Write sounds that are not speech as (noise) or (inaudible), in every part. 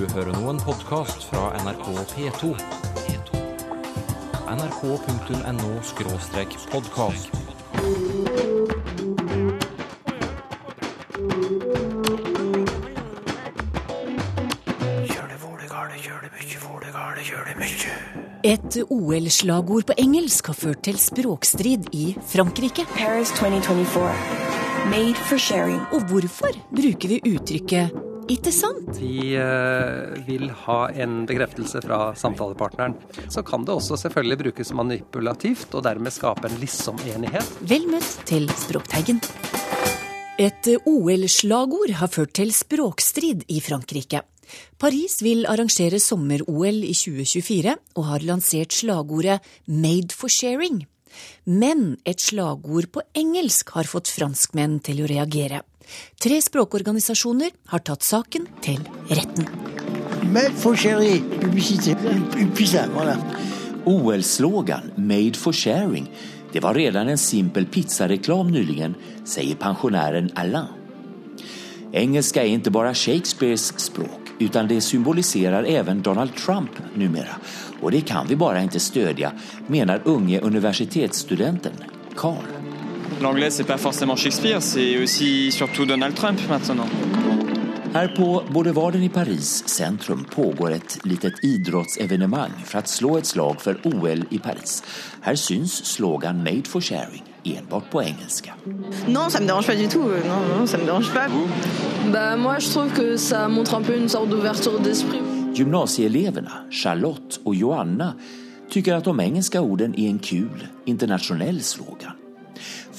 du hører nå en podkast fra NRK P2. nrk.no-podkast. Et OL-slagord på engelsk har ført til språkstrid i Frankrike. Paris 2024. Made for sharing. Og hvorfor bruker vi uttrykket 'ikke sant'? De eh, vil ha en bekreftelse fra samtalepartneren. Så kan det også selvfølgelig brukes manipulativt, og dermed skape en liksom-enighet. Vel møtt til Språkteigen. Et OL-slagord har ført til språkstrid i Frankrike. Paris vil arrangere sommer-OL i 2024 og har lansert slagordet 'Made for sharing'. Men et slagord på engelsk har fått franskmenn til å reagere. Tre språkorganisasjoner har tatt saken til retten. OL-slogan Made for sharing det var redan en simpel pizzareklam nyligen, sier pensjonæren Alain. Engelsk er ikke bare Shakespeares språk, utan det symboliserer även Donald Trump numera. Og det kan vi bare ikke stödja, mener unge universitetsstudenten Carl. L'anglais, c'est pas forcément Shakespeare, c'est aussi surtout Donald Trump maintenant. Här på Boulevarden i Paris centrum pågår ett litet idrottsevenemang för att slå ett slag för OL i Paris. Här syns slogan Made for sharing enbart på engelska. Non, ça me dérange pas du tout. Euh, Non, non, ça me dérange pas. Bah moi je trouve que ça montre un peu une sorte d'ouverture d'esprit. Gymnasieeleverna Charlotte och Joanna tycker att de engelska orden är en kul internationell slogan.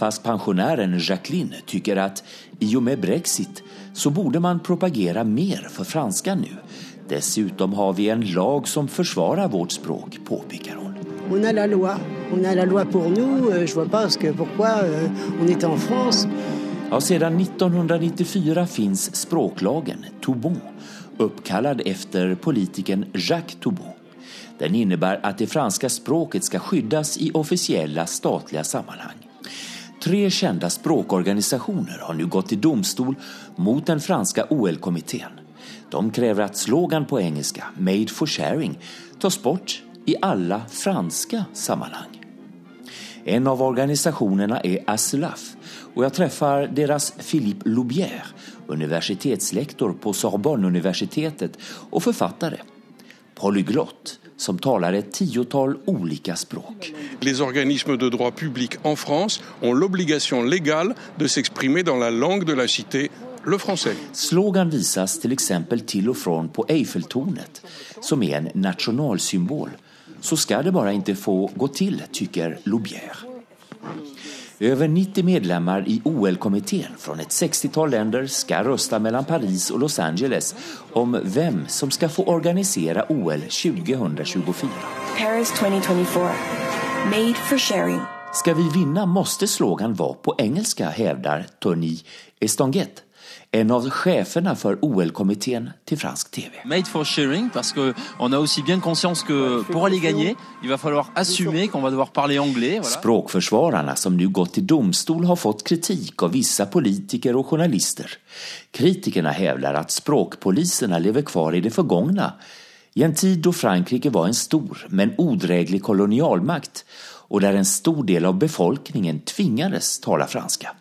Fast pensionären Jacqueline tycker att i och med Brexit så borde man propagera mer för franska nu. Dessutom har vi en lag som försvarar vårt språk, påpekar hon. On a la loi. On a la loi pour nous. ikke Je vois pas i que, pourquoi euh, on en France. Ja, sedan 1994 finns språklagen Toubon uppkallad efter politikern Jacques Toubon. Den innebär att det franska språket ska skyddas i officiella statliga sammanhang. Tre kända språkorganisationer har nu gått till domstol mot den franska OL-kommittén. De kräver att slogan på engelska, Made for sharing, tas bort i alla franska sammanhang. En av organisationerna är ASLAF och jag träffar deras Philippe Loubière, universitetslektor på Sorbonne-universitetet och författare. Polyglott, som talar ett tiotal olika språk. Les organismes de droit public en France ont l'obligation légale de s'exprimer dans la langue de la cité. Slogan visas till exempel till och från på Eiffeltornet, som är en nationalsymbol. Så ska det bara inte få gå till, tycker Loubière. Över 90 medlemmar i OL-kommittén från ett 60-tal länder ska rösta mellan Paris och Los Angeles om vem som ska få organisera OL 2024. Paris 2024. Made for sharing. Ska vi vinna måste slogan vara på engelska, hävdar Tony Estonguet, en av cheferna for OL-komiteen til fransk TV. Made for sharing parce que on a aussi bien conscience que pour aller gagner, il va falloir assumer qu'on va devoir parler anglais. Voilà. Språkförsvararna som nu gått till domstol har fått kritik av vissa politiker och journalister. Kritikerna hävdar att språkpoliserna lever kvar i det förgångna i en tid då Frankrike var en stor men odräglig kolonialmakt och där en stor del av befolkningen tvingades tala franska.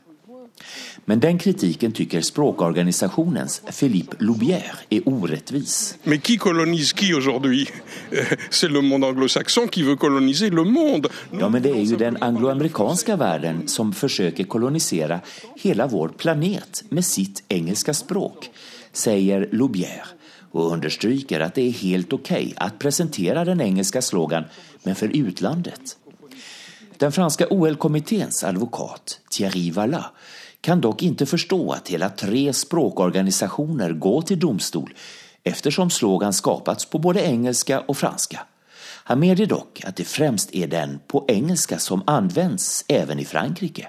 Men den kritiken tycker språkorganisationens Philippe Loubière är orättvis. Men qui colonise qui aujourd'hui Euh, C'est le monde anglo-saxon qui veut coloniser le monde. Ja, men det är ju den angloamerikanska världen som försöker kolonisera hela vår planet med sitt engelska språk, säger Loubière och understryker att det är helt okej att presentera den engelska slogan, men för utlandet. Den franska OL-kommitténs advokat Thierry Vallat kan dock inte förstå att hela tre språkorganisationer går till domstol eftersom slogan skapats på både engelska och franska. Han medger dock att det främst är den på engelska som används även i Frankrike.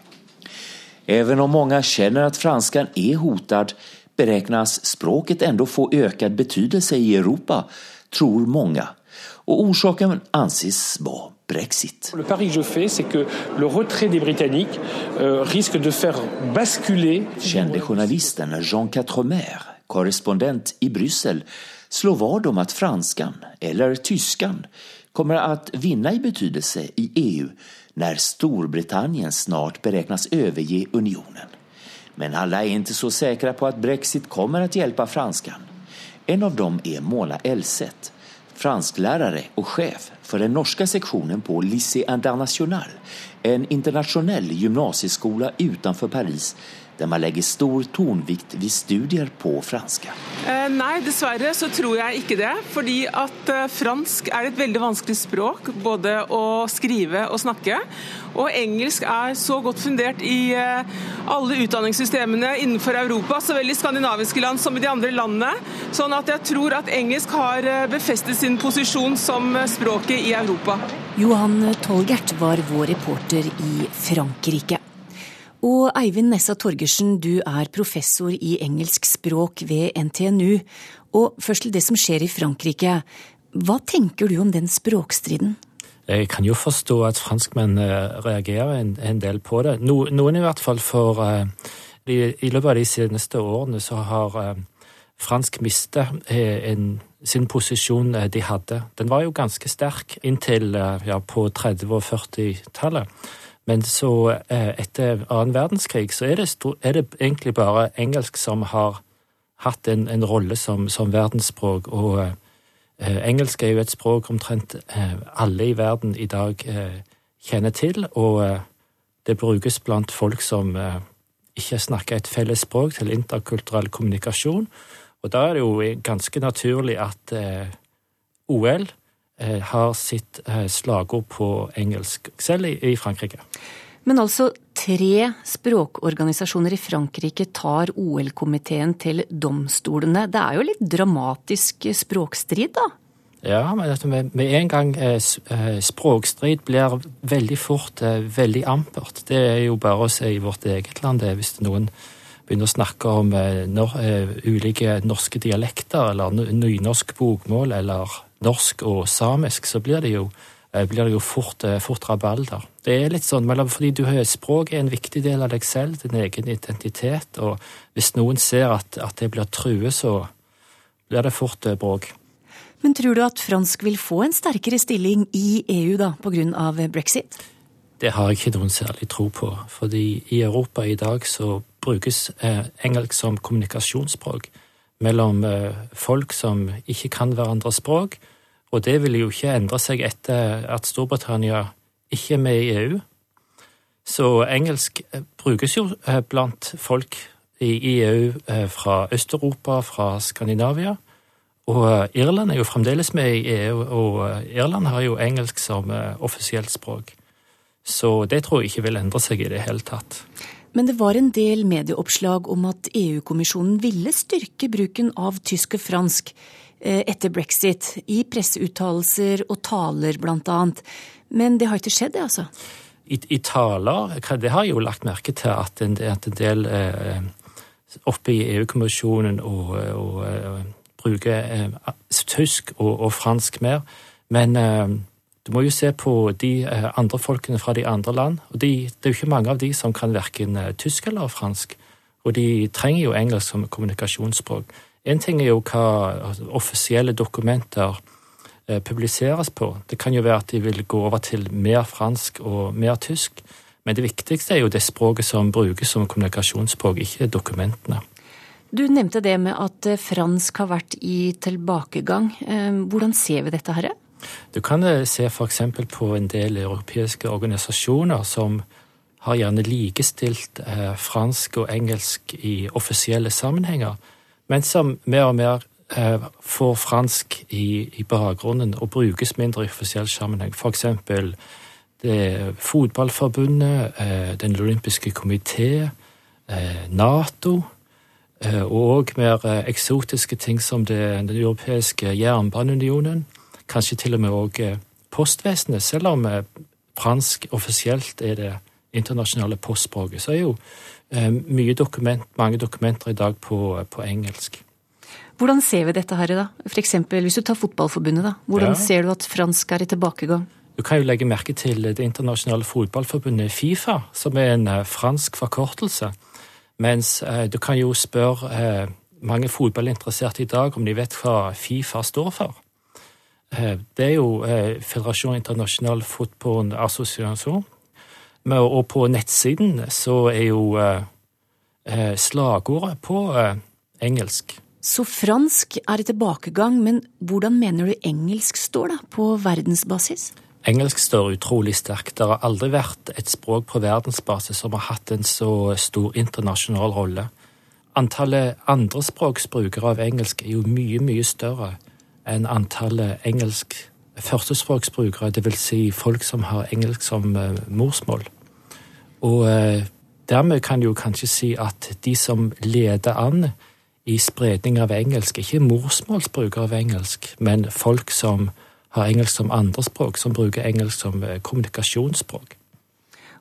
Även om många känner att franskan är hotad beräknas språket ändå få ökad betydelse i Europa, tror många. Och orsaken anses vara Brexit. Le pari que je fais, c'est que le retrait des Britanniques euh, risque de faire basculer Kände journalisten Jean Quatremer korrespondent i Bryssel, slår vad om at franskan, eller tyskan, kommer att vinna i betydelse i EU när Storbritannien snart beräknas överge unionen. Men alla är inte så säkra på att Brexit kommer att hjälpa franskan. En av dem är Mona Elseth, fransklärare och chef för den norska sektionen på Lycée International, en internationell gymnasieskola utenfor Paris der man legger stor tonvikt ved studier på fransk? Eh, nei, dessverre så tror jeg ikke det. Fordi at eh, fransk er et veldig vanskelig språk, både å skrive og snakke. Og engelsk er så godt fundert i eh, alle utdanningssystemene innenfor Europa, så vel i skandinaviske land som i de andre landene. Sånn at jeg tror at engelsk har befestet sin posisjon som språket i Europa. Johan Tolgert var vår reporter i Frankrike. Og Eivind Nessa Torgersen, du er professor i engelsk språk ved NTNU. Og først til det som skjer i Frankrike. Hva tenker du om den språkstriden? Jeg kan jo forstå at franskmenn eh, reagerer en, del på det. No, noen i hvert fall for uh, i, løpet av de seneste årene så har uh, fransk mistet en sin posisjon de hadde. Den var jo ganske sterk inntil ja, på 30- og 40-tallet. Men så, eh, etter annen verdenskrig, så er det, er det, egentlig bare engelsk som har hatt en, en rolle som, som, verdensspråk. Og eh, engelsk er jo et språk omtrent eh, alle i verden i dag eh, kjenner til. Og eh, det brukes blant folk som eh, ikke snakker et felles språk, til interkulturell kommunikasjon. Og da er det jo ganske naturlig at OL Eh, har sitt eh, slagord på engelsk, selv i Frankrike. Men altså, tre språkorganisasjoner i Frankrike tar OL-komiteen til domstolene. Det er jo litt dramatisk språkstrid, da? Ja, men med en gang eh, språkstrid blir veldig fort veldig ampert. Det er jo bare å se i vårt eget land, det, hvis noen begynner å snakke om ulike norske dialekter, eller nynorsk bokmål, eller norsk og samisk, så blir det jo, eh, blir det jo fort, eh, fort rabalder. Det er litt sånn, fordi du har Språk er en viktig del av deg selv, din egen identitet. og Hvis noen ser at, at det blir truet, så blir det fort eh, bråk. Men tror du at fransk vil få en sterkere stilling i EU da, pga. brexit? Det har jeg ikke noen særlig tro på. fordi i Europa i dag så brukes engelsk som kommunikasjonsspråk mellom folk som ikke kan hverandres språk, og det vil jo ikke endre seg etter at Storbritannia ikke er med i EU. Så engelsk eh, brukes jo eh, blant folk i EU eh, fra Øst-Europa, fra Skandinavia. Og Irland er jo fremdeles med i EU, og Irland har jo engelsk som offisielt språk. Så det tror jeg ikke vil endre seg i det hele tatt. Men det var en del medieoppslag om at EU-kommisjonen ville styrke bruken av tysk og fransk etter brexit, i presseuttalelser og taler annet. Men det har ikke skjedd, det, altså? I, i taler Det har jeg jo lagt merke til at en, at en del eh, oppe i EU-kommisjonen og, og, og, eh, bruker eh, tysk og, og, fransk mer. Men eh, du må jo se på de eh, andre folkene fra de andre land. og de, Det er jo ikke mange av de som kan verken tysk eller fransk. Og de trenger jo engelsk som kommunikasjonsspråk. En ting er jo hva altså, offisielle dokumenter eh, publiseres på. Det kan jo være at de vil gå over til mer fransk og mer tysk. Men det viktigste er jo det språket som brukes som kommunikasjonsspråk, ikke dokumentene. Du nevnte det med at eh, fransk har vært i tilbakegang. Eh, hvordan ser vi dette her? Du kan se f.eks. på en del europeiske organisasjoner som har gjerne likestilt fransk og engelsk i offisielle sammenhenger men som mer og mer eh, får fransk i, i, bakgrunnen og brukes mindre i offisiell sammenheng. Det Fotballforbundet, eh, Den olympiske komité, eh, Nato. og og mer eh, eksotiske ting som det, Den europeiske jernbaneunionen. Kanskje til og med òg eh, postvesenet. Selv om fransk offisielt er det internasjonale postspråket, så er jo Eh, mye dokument, mange dokumenter i dag på, på, engelsk. Hvordan ser vi dette her, da? For eksempel, hvis du tar Fotballforbundet, da. Hvordan ja. ser du at fransk er i tilbakegang? Du kan jo legge merke til Det internasjonale fotballforbundet Fifa, som er en eh, fransk forkortelse. Mens eh, du kan jo spørre mange fotballinteresserte i dag om de vet hva Fifa står for. Eh, det er jo eh, Federasjon International Football Association. Og på nettsiden så er jo slagordet på engelsk. Så fransk er i tilbakegang, men hvordan mener du engelsk står da, på verdensbasis? Engelsk står utrolig sterkt. Det har aldri vært et språk på verdensbasis som har hatt en så stor internasjonal rolle. Antallet andrespråksbrukere av engelsk er jo mye, mye større enn antallet engelsk førstespråksbrukere, dvs. Si folk som har engelsk som uh, morsmål. Og uh, dermed kan jo kanskje si at de som leder an i spredning av engelsk, ikke morsmålsbrukere av engelsk, men folk som har engelsk som andrespråk, som bruker engelsk som uh, kommunikasjonsspråk.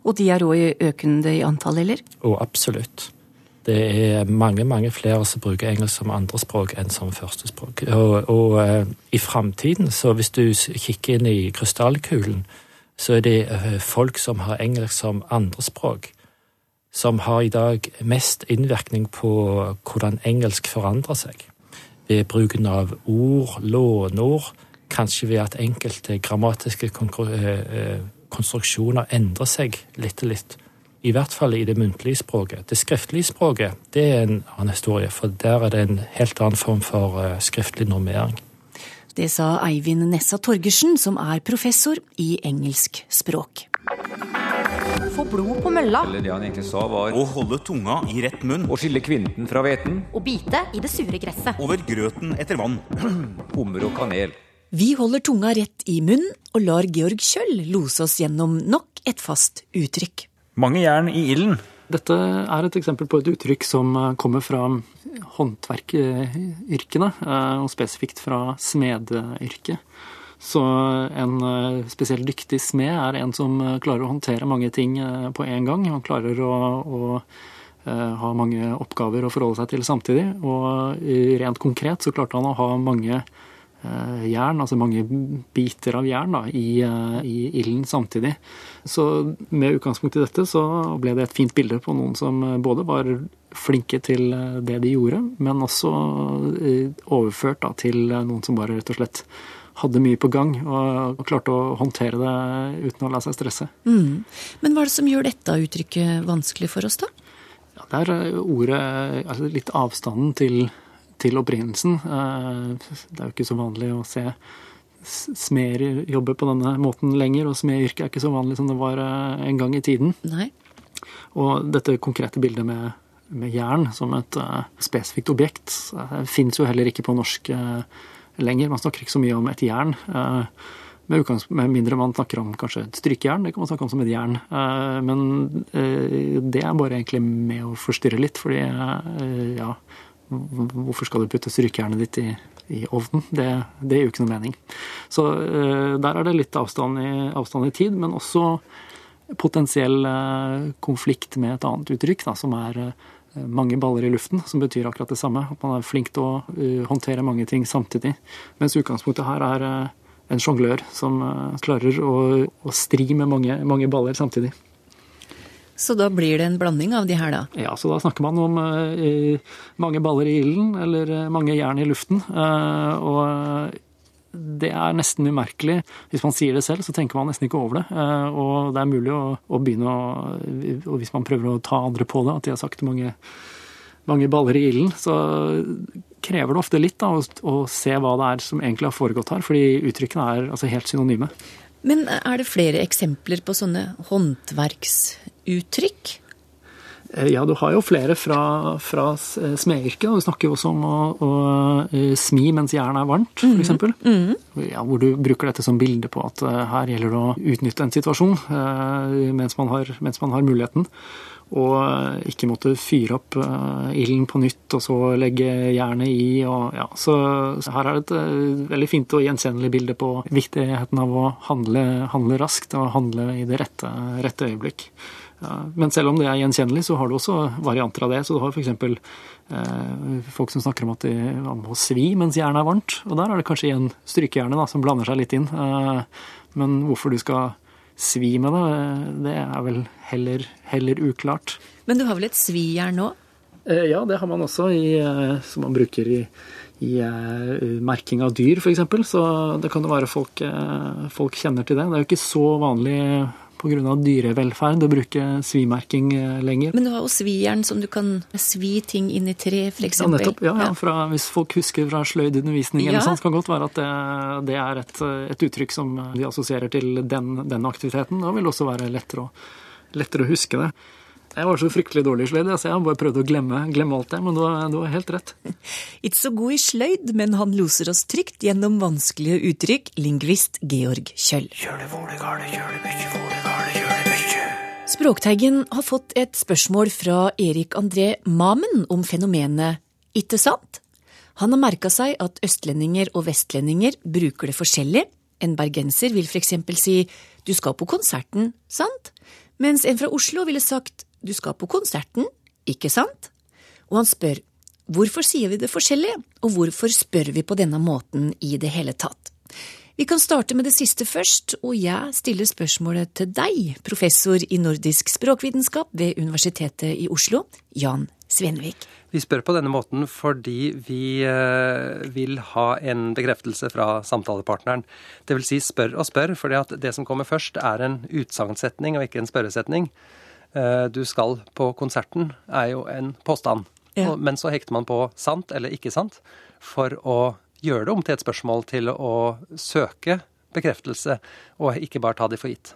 Og de er òg økende i antall, eller? Å, absolutt. Det er mange mange flere som bruker engelsk som andrespråk enn som førstespråk. Og, og uh, i framtiden, så hvis du kikker inn i krystallkulen, så er det uh, folk som har engelsk som andrespråk, som har i dag mest innvirkning på hvordan engelsk forandrer seg. Ved bruken av ord, låneord, kanskje ved at enkelte grammatiske uh, konstruksjoner endrer seg litt og litt. I hvert fall i det muntlige språket. Det skriftlige språket det er en annen historie, for der er det en helt annen form for uh, skriftlig normering. Det sa Eivind Nessa Torgersen, som er professor i engelsk språk. Få blod på mølla. Eller det han egentlig sa var Å holde tunga i rett munn. Å skille kvinten fra hveten. Å bite i det sure gresset. Over grøten etter vann. (clears throat) Hummer og kanel. Vi holder tunga rett i munnen og lar Georg Kjøll lose oss gjennom nok et fast uttrykk. Mange jern i ilden. Dette er et eksempel på et uttrykk som kommer fra håndverkyrkene, og spesifikt fra smedyrket. Så en spesielt dyktig smed er en som klarer å håndtere mange ting på en gang. Han klarer å, å ha mange oppgaver å forholde seg til samtidig. Og rent konkret så klarte han å ha mange jern, altså mange biter av jern, da, i, i ilden samtidig. Så med utgangspunkt i dette så ble det et fint bilde på noen som både var flinke til det de gjorde, men også overført da, til noen som bare rett og slett hadde mye på gang og klarte å håndtere det uten å la seg stresse. Mm. Men hva er det som gjør dette uttrykket vanskelig for oss, da? Ja, det er ordet Altså litt avstanden til til opprinnelsen. Det er jo ikke så vanlig å se smeder jobbe på denne måten lenger, og smedyrket er ikke så vanlig som det var en gang i tiden. Nei. Og dette konkrete bildet med, med jern som et uh, spesifikt objekt uh, fins jo heller ikke på norsk uh, lenger. Man snakker ikke så mye om et jern. Med, med, mindre man snakker om kanskje et strykejern, det kan man snakke om som et jern. Men det er bare egentlig med å forstyrre litt, fordi ja, Hvorfor skal du putte strykejernet ditt i, i ovnen? Det, det, gir jo ikke noe mening. Så uh, der er det litt avstand i, avstand i, tid, men også potensiell uh, konflikt med et annet uttrykk, da, som er uh, mange baller i luften, som betyr akkurat det samme. At man er flink til å håndtere mange ting samtidig. Mens utgangspunktet her er en sjonglør som klarer å, å stri med mange, mange baller samtidig. Så da blir det en blanding av de her, da? Ja, så da snakker man om eh, mange baller i ilden, eller uh, mange jern i luften. Eh, og det er nesten umerkelig. Hvis man sier det selv, så tenker man nesten ikke over det. Og det er mulig å, å begynne å hvis man prøver å ta andre på det, at de har sagt mange, mange baller i ilden, så krever det ofte litt da, å, å, se hva det er som egentlig har foregått her. Fordi uttrykkene er altså helt synonyme. Men er det flere eksempler på sånne håndverksuttrykk? Ja, du har jo flere fra, fra smedyrket. Du snakker jo også om å, å, smi mens jernet er varmt, f.eks. Mm -hmm. ja, hvor du bruker dette som bilde på at her gjelder det å utnytte en situasjon mens man har, mens man har muligheten. Og ikke måtte fyre opp ilden på nytt og så legge jernet i. Og, ja. Så her er det et veldig fint og gjenkjennelig bilde på viktigheten av å handle, handle raskt og handle i det rette, rette øyeblikk. Men selv om det er gjenkjennelig, så har du også varianter av det. Så du har f.eks. Eh, folk som snakker om at de må svi mens jernet er varmt. Og der er det kanskje igjen strykejernet som blander seg litt inn. Eh, men hvorfor du skal svi med det, det er vel heller, heller uklart. Men du har vel et svijern nå? Eh, Ja, det har man også, i, eh, som man bruker i, i eh, merking av dyr, f.eks. Så det kan jo være folk, eh, folk kjenner til det. Det er jo ikke så vanlig pga. dyrevelferd å bruke svimerking eh, lenger. Men du har jo svijern som du kan svi ting inn i tre, f.eks. Ja, nettopp. Ja, ja, fra, hvis folk husker fra sløydundervisning Ja. eller sånt, kan godt være at det, det er et, et uttrykk som de assosierer til den, den aktiviteten. Da vil det også være lettere å, lettere å huske det. Jeg var så fryktelig dårlig i sløyd, så jeg bare prøvde å glemme, glemme alt det, men du har, helt rett. (laughs) Ikke så god i sløyd, men han loser oss trygt gjennom vanskelige uttrykk, lingvist Georg Kjøll. Språkteigen har fått et spørsmål fra Erik André Mamen om fenomenet ikke sant? Han har merka seg at østlendinger og vestlendinger bruker det forskjellig. En bergenser vil f.eks. si du skal på konserten, sant? Mens en fra Oslo ville sagt du skal på konserten, ikke sant? Og han spør hvorfor sier vi det forskjellig, og hvorfor spør vi på denne måten i det hele tatt? Vi kan starte med det siste først, og jeg stiller spørsmålet til deg, professor i nordisk språkvitenskap ved Universitetet i Oslo, Jan Svenvik. Vi spør på denne måten fordi vi eh, vil ha en bekreftelse fra samtalepartneren. Det vil si spør og spør, fordi det som kommer først er en utsagnssetning og ikke en spørresetning. Eh, Du skal på konserten er jo en påstand. Ja. Men så hekter man på sant eller ikke sant for å gjøre det om til et spørsmål til å søke bekreftelse, og ikke bare ta det for gitt.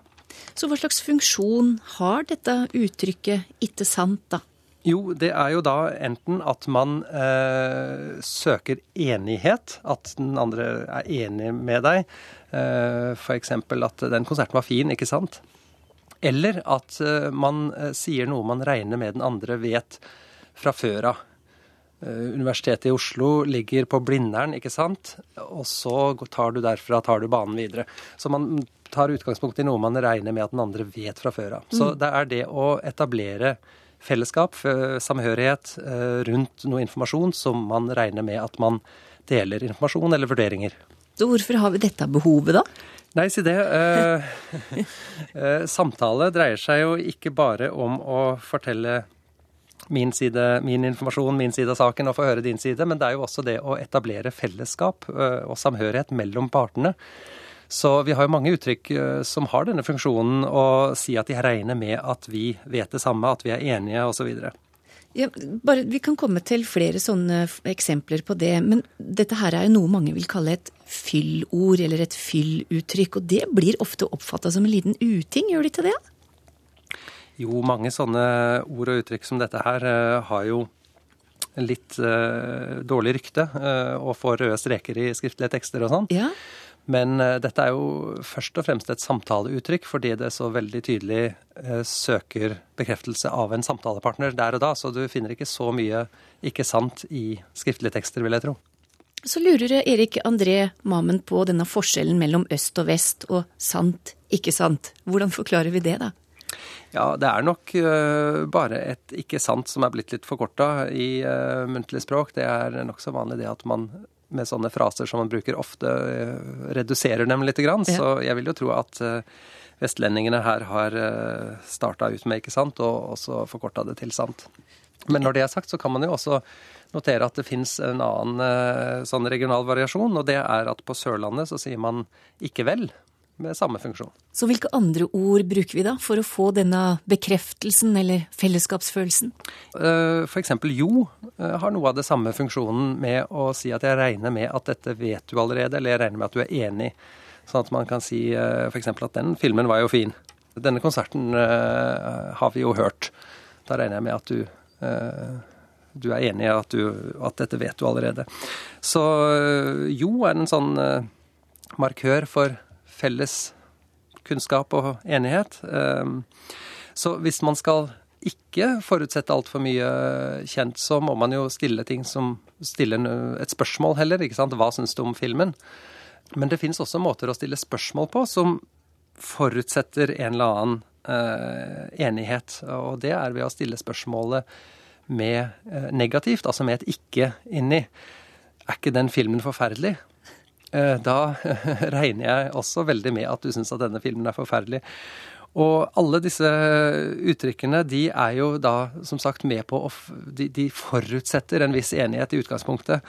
Så hva slags funksjon har dette uttrykket ikke sant, da? Jo, det er jo da enten at man eh, søker enighet, at den andre er enig med deg. Eh, F.eks. at den konserten var fin, ikke sant? Eller at eh, man eh, sier noe man regner med den andre vet fra før av. Eh, Universitetet i Oslo ligger på Blindern, ikke sant? Og så tar du derfra tar du banen videre. Så man tar utgangspunkt i noe man regner med at den andre vet fra før av. Så Mm. det er det å etablere fellesskap, samhørighet rundt noe informasjon som man regner med at man deler informasjon eller vurderinger. Så hvorfor har vi dette behovet, da? Nei, si det. eh, eh, samtale dreier seg jo ikke bare om å fortelle min side, min informasjon, min side av saken, og få høre din side, men det er jo også det å etablere fellesskap eh, og samhørighet mellom partene. Så vi har jo mange uttrykk eh, som har denne funksjonen, å si at de regner med at vi vet det samme, at vi er enige, osv. Ja, bare, vi kan komme til flere sånne eksempler på det, men dette her er jo noe mange vil kalle et fyllord eller et fylluttrykk, og det blir ofte oppfatta som en liten uting, gjør de ikke det? Jo, mange sånne ord og uttrykk som dette her eh, har jo litt uh, dårlig rykte uh, og får røde streker i skriftlige tekster og sånn. Ja. Men eh, dette er jo først og fremst et samtaleuttrykk fordi det så veldig tydelig eh, søker bekreftelse av en samtalepartner der og da, så du finner ikke så mye ikke sant i skriftlige tekster, vil jeg tro. Så lurer Erik André Mamen på denne forskjellen mellom øst og vest og sant, ikke sant. Hvordan forklarer vi det, da? Ja, det er nok eh, bare et ikke sant som er blitt litt forkorta i muntlig språk. Det er nokså vanlig det at man med sånne fraser som man bruker ofte, eh, reduserer dem litt. Grann. Ja. Så jeg vil jo tro at eh, vestlendingene her har uh, starta ut med ikke sant, og også forkorta det til sant. Men når det er sagt, så kan man jo også notere at det fins en annen eh, sånn regional variasjon, og det er at på Sørlandet så sier man ikke vel, med samme funksjon. Så hvilke andre ord bruker vi da for å få denne bekreftelsen eller fellesskapsfølelsen? F.eks. For eksempel jo eh, har noe av det samme funksjonen med å si at jeg regner med at dette vet du allerede, eller jeg regner med at du er enig. Sånn at man kan si f.eks. for eksempel at den filmen var jo fin. Denne konserten eh, har vi jo hørt. Da regner jeg med at du, eh, du er enig i at, du, at dette vet du allerede. Så eh, jo er en sånn eh, markør for felles kunnskap og enighet. Eh, Så hvis man skal ikke forutsette altfor mye kjent, så må man jo stille ting som stille et spørsmål heller. ikke sant? Hva syns du om filmen? Men det finnes også måter å stille spørsmål på som forutsetter en eller annen eh, enighet. Og det er ved å stille spørsmålet med eh, negativt, altså med et ikke inni. Er ikke den filmen forferdelig? Eh, da (laughs) regner jeg også veldig med at du syns at denne filmen er forferdelig. Og alle disse uttrykkene de er jo da som sagt med på å de, de forutsetter en viss enighet i utgangspunktet.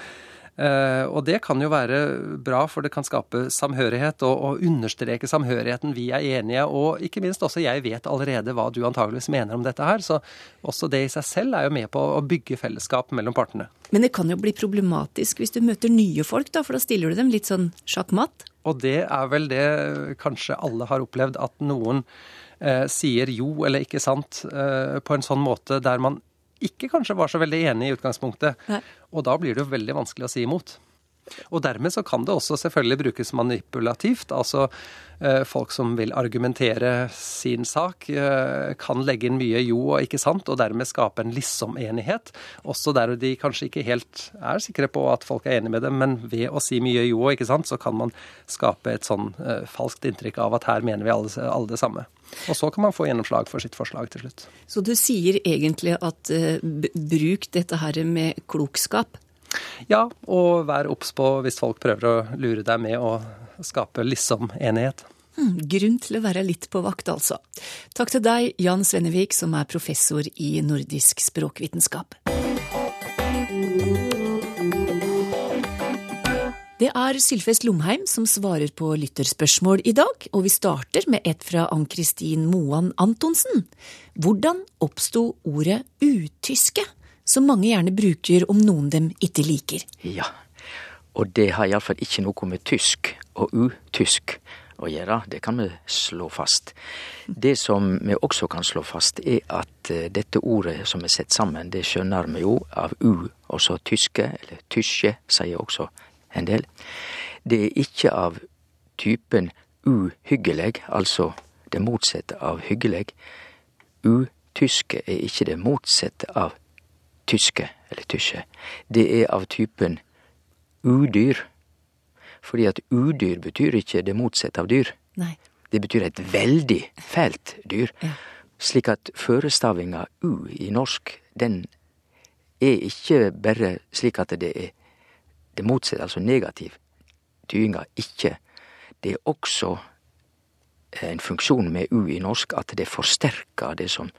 Uh, og det kan jo være bra, for det kan skape samhørighet og, og, understreke samhørigheten. Vi er enige, og ikke minst også jeg vet allerede hva du antageligvis mener om dette her. Så også det i seg selv er jo med på å bygge fellesskap mellom partene. Men det kan jo bli problematisk hvis du møter nye folk, da, for da stiller du dem litt sånn sjakkmatt? Og det er vel det kanskje alle har opplevd, at noen eh, sier jo eller ikke sant eh, på en sånn måte der man ikke kanskje var så veldig enig i utgangspunktet. Nei. Og da blir det jo veldig vanskelig å si imot. Og dermed så kan det også selvfølgelig brukes manipulativt. Altså eh, folk som vil argumentere sin sak, eh, kan legge inn mye jo og ikke sant, og dermed skape en liksom-enighet. Også der de kanskje ikke helt er sikre på at folk er enig med dem, men ved å si mye jo og ikke sant, så kan man skape et sånn eh, falskt inntrykk av at her mener vi alle, alle det samme. Og så kan man få gjennomslag for sitt forslag til slutt. Så du sier egentlig at bruk dette her med klokskap? Ja, og vær obs på hvis folk prøver å lure deg med å skape liksom-enighet. Hmm, grunn til å være litt på vakt, altså. Takk til deg, Jan Svennevik, som er professor i nordisk språkvitenskap. Det er Sylfest Lomheim som svarer på lytterspørsmål i dag, og vi starter med et fra Ann-Kristin Moan Antonsen. Hvordan oppsto ordet utyske, som mange gjerne bruker om noen dem ikke liker? Ja, og det har iallfall ikke noe med tysk og utysk å gjøre, det kan vi slå fast. Det som vi også kan slå fast, er at eh, dette ordet som er sett sammen, det skjønner vi jo av u, også tyske, eller tyske, sier også en del. Det er ikke av typen uhyggelig, altså det motsette av hyggelig. Utyske er ikke det motsette av tyske eller tyske, Det er av typen udyr. Fordi at udyr betyr ikke det motsette av dyr. Nei. Det betyr et veldig fælt dyr. Ja. Slik at førestavinga u i norsk, den er ikke bare slik at det er det motsatte, altså negativ tyinga, ikke. Det er også en funksjon med u i norsk at det forsterker det som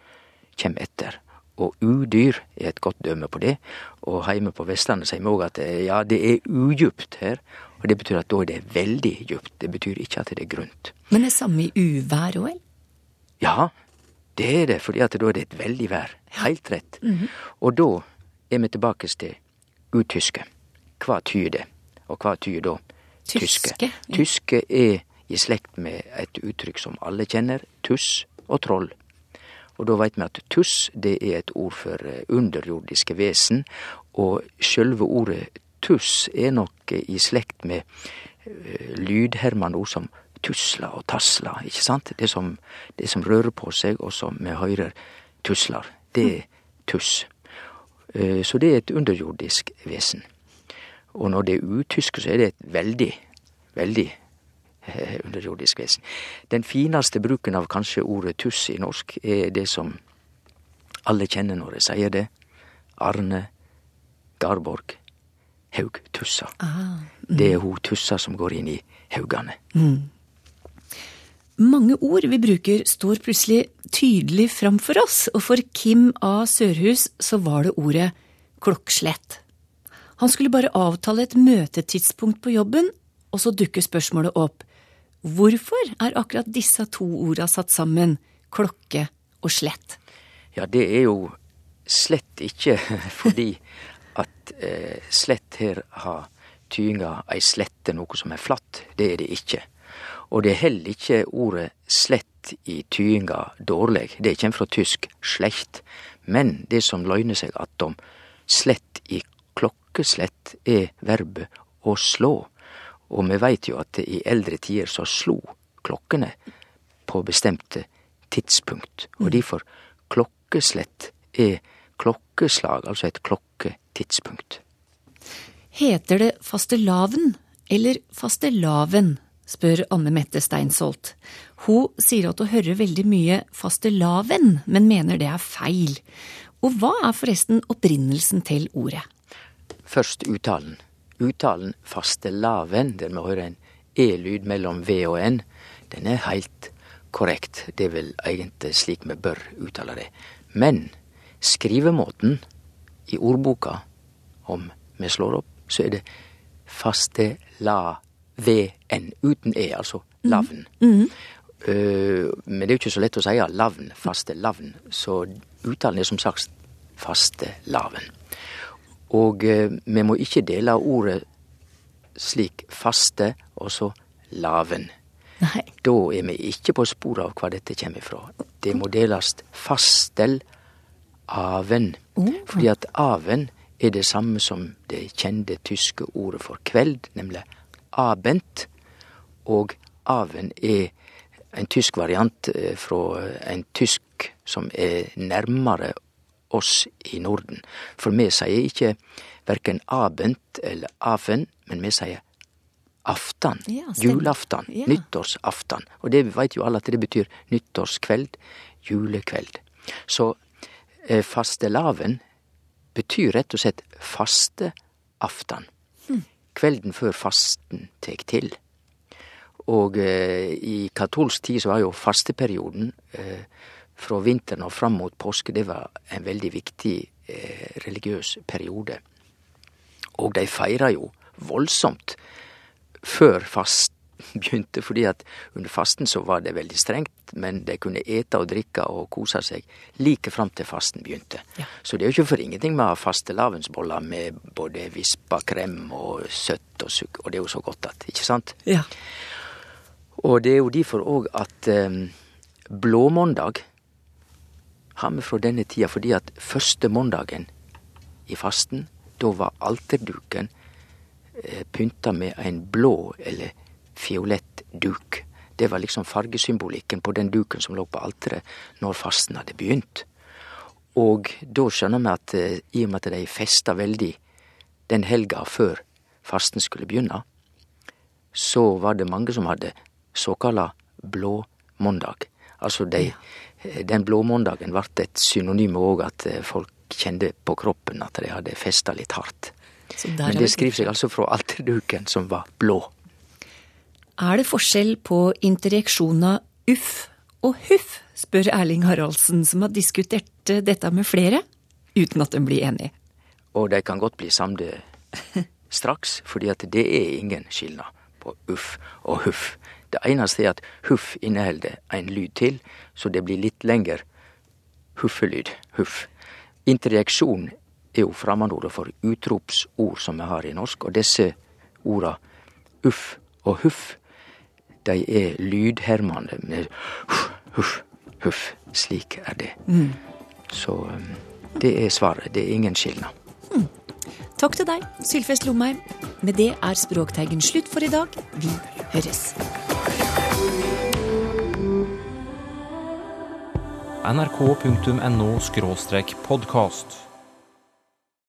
kjem etter. Og udyr er et godt dømme på det. Og hjemme på Vestlandet sier vi òg at ja, det er udjupt her. Og det betyr at da er det veldig djupt. Det betyr ikke at det er grunt. Men det er samme i uvær òg, eller? Ja, det er det, fordi at da er det et veldig vær. Heilt rett. Mm -hmm. Og da er vi tilbake til utyske hva tyder det? Og hva tyder da tyske? Tyske, ja. tyske er i slekt med et uttrykk som alle kjenner, tuss og troll. Og da veit vi at tuss det er et ord for eh, underjordiske vesen, og sjølve ordet tuss er nok i slekt med uh, lydhermende ord som tusla og tasla, ikke sant? Det som, det som rører på seg, og som vi hører tuslar, det er tuss. Så det er et underjordisk vesen. Og når det er utysk, så er det et veldig, veldig eh, (laughs) underjordisk vesen. Den fineste bruken av kanskje ordet tuss i norsk er det som alle kjenner når jeg sier det. Arne Garborg Haug Tussa. Ah, mm. Det er hun Tussa som går inn i haugane. Mm. Mange ord vi bruker står plutselig tydelig framfor oss, og for Kim A. Sørhus så var det ordet klokkslett. Han skulle bare avtale et møtetidspunkt på jobben, og så dukker spørsmålet opp. Hvorfor er akkurat disse to orda satt sammen, klokke og slett? Ja, det er jo slett ikke (laughs) fordi at eh, slett her har tyinga ei slette, noe som er flatt. Det er det ikke. Og det er heller ikke ordet slett i tyinga dårleg. Det kjem fra tysk slecht. Men det som løgner seg attom slett i klokkeslett er verbet å slå, og vi veit jo at i eldre tider så slo klokkene på bestemte tidspunkt, og derfor difor klokkeslett er klokkeslag, altså et klokketidspunkt. Heter det fastelavn eller fastelavn, spør Anne Mette Steinsholt. Hun sier at hun hører veldig mye fastelavn, men mener det er feil. Og hva er forresten opprinnelsen til ordet? Først uttalen. Uttalen fastelavn, der vi hører en e-lyd mellom v og n, den er helt korrekt. Det er vel egentlig slik vi bør uttale det. Men skrivemåten i ordboka, om vi slår opp, så er det faste la v-n uten e, altså lavn. Mhm. Uh, men det er jo ikke så lett å si lavn, faste lavn, så uttalen er som sagt faste laven. Og uh, vi må ikke dele ordet slik faste og så laven. Nei. Da er vi ikke på sporet av hva dette kommer ifra. Det må deles fastel aven. Fordi at aven er det samme som det kjente tyske ordet for kveld, nemlig abent. Og aven er en tysk variant eh, fra en tysk som er nærmere oss i Norden. For vi sier ikke verken abent eller afen, men vi sier aftan. Ja, julaftan. Ja. Nyttårsaftan. Og det veit jo alle at det betyr nyttårskveld, julekveld. Så eh, fastelavn betyr rett og slett fasteaftan. Kvelden før fasten tek til. Og eh, i katolsk tid så var jo fasteperioden eh, fra vinteren og fram mot påske, det var en veldig viktig eh, religiøs periode. Og de feira jo voldsomt før fasten (laughs) begynte, fordi at under fasten så var det veldig strengt, men de kunne ete og drikke og kose seg like fram til fasten begynte. Så det er jo ikke for ingenting med fastelavnsboller med både vispa krem og søtt og sukk, og det er jo så godt at, ikke sant? Ja. Og det er jo derfor òg at eh, blåmåndag har vi fra denne tida, fordi at første måndagen i fasten, da var alterduken eh, pynta med en blå eller fiolett duk. Det var liksom fargesymbolikken på den duken som lå på alteret når fasten hadde begynt. Og da skjønner vi at eh, i og med at de festa veldig den helga før fasten skulle begynne, så var det mange som hadde såkalla blåmåndag. Altså de, den blåmåndagen ble et synonym òg at eh, folk kjente på kroppen at de hadde festa litt hardt. Men det skriver seg altså fra alterduken som var blå. Er det forskjell på interreaksjona uff og huff, spør Erling Haraldsen, som har diskutert eh, dette med flere, uten at de blir enige. Og de kan godt bli samde (laughs) straks, fordi at det er ingen skilnad på uff og huff. Det eneste er at huff inneholder en lyd til, så det blir litt lengre huffelyd. Huff. Interjeksjon er jo fremmedordet for utropsord som vi har i norsk, og disse orda uff og huff, de er lydhermende med huff, huff, huff. Slik er det. Mm. Så um, det er svaret. Det er ingen skilnad. Takk til deg, Sylfest Lomheim. Med det er Språkteigen slutt for i dag. Vi høres. nrk.no podkast.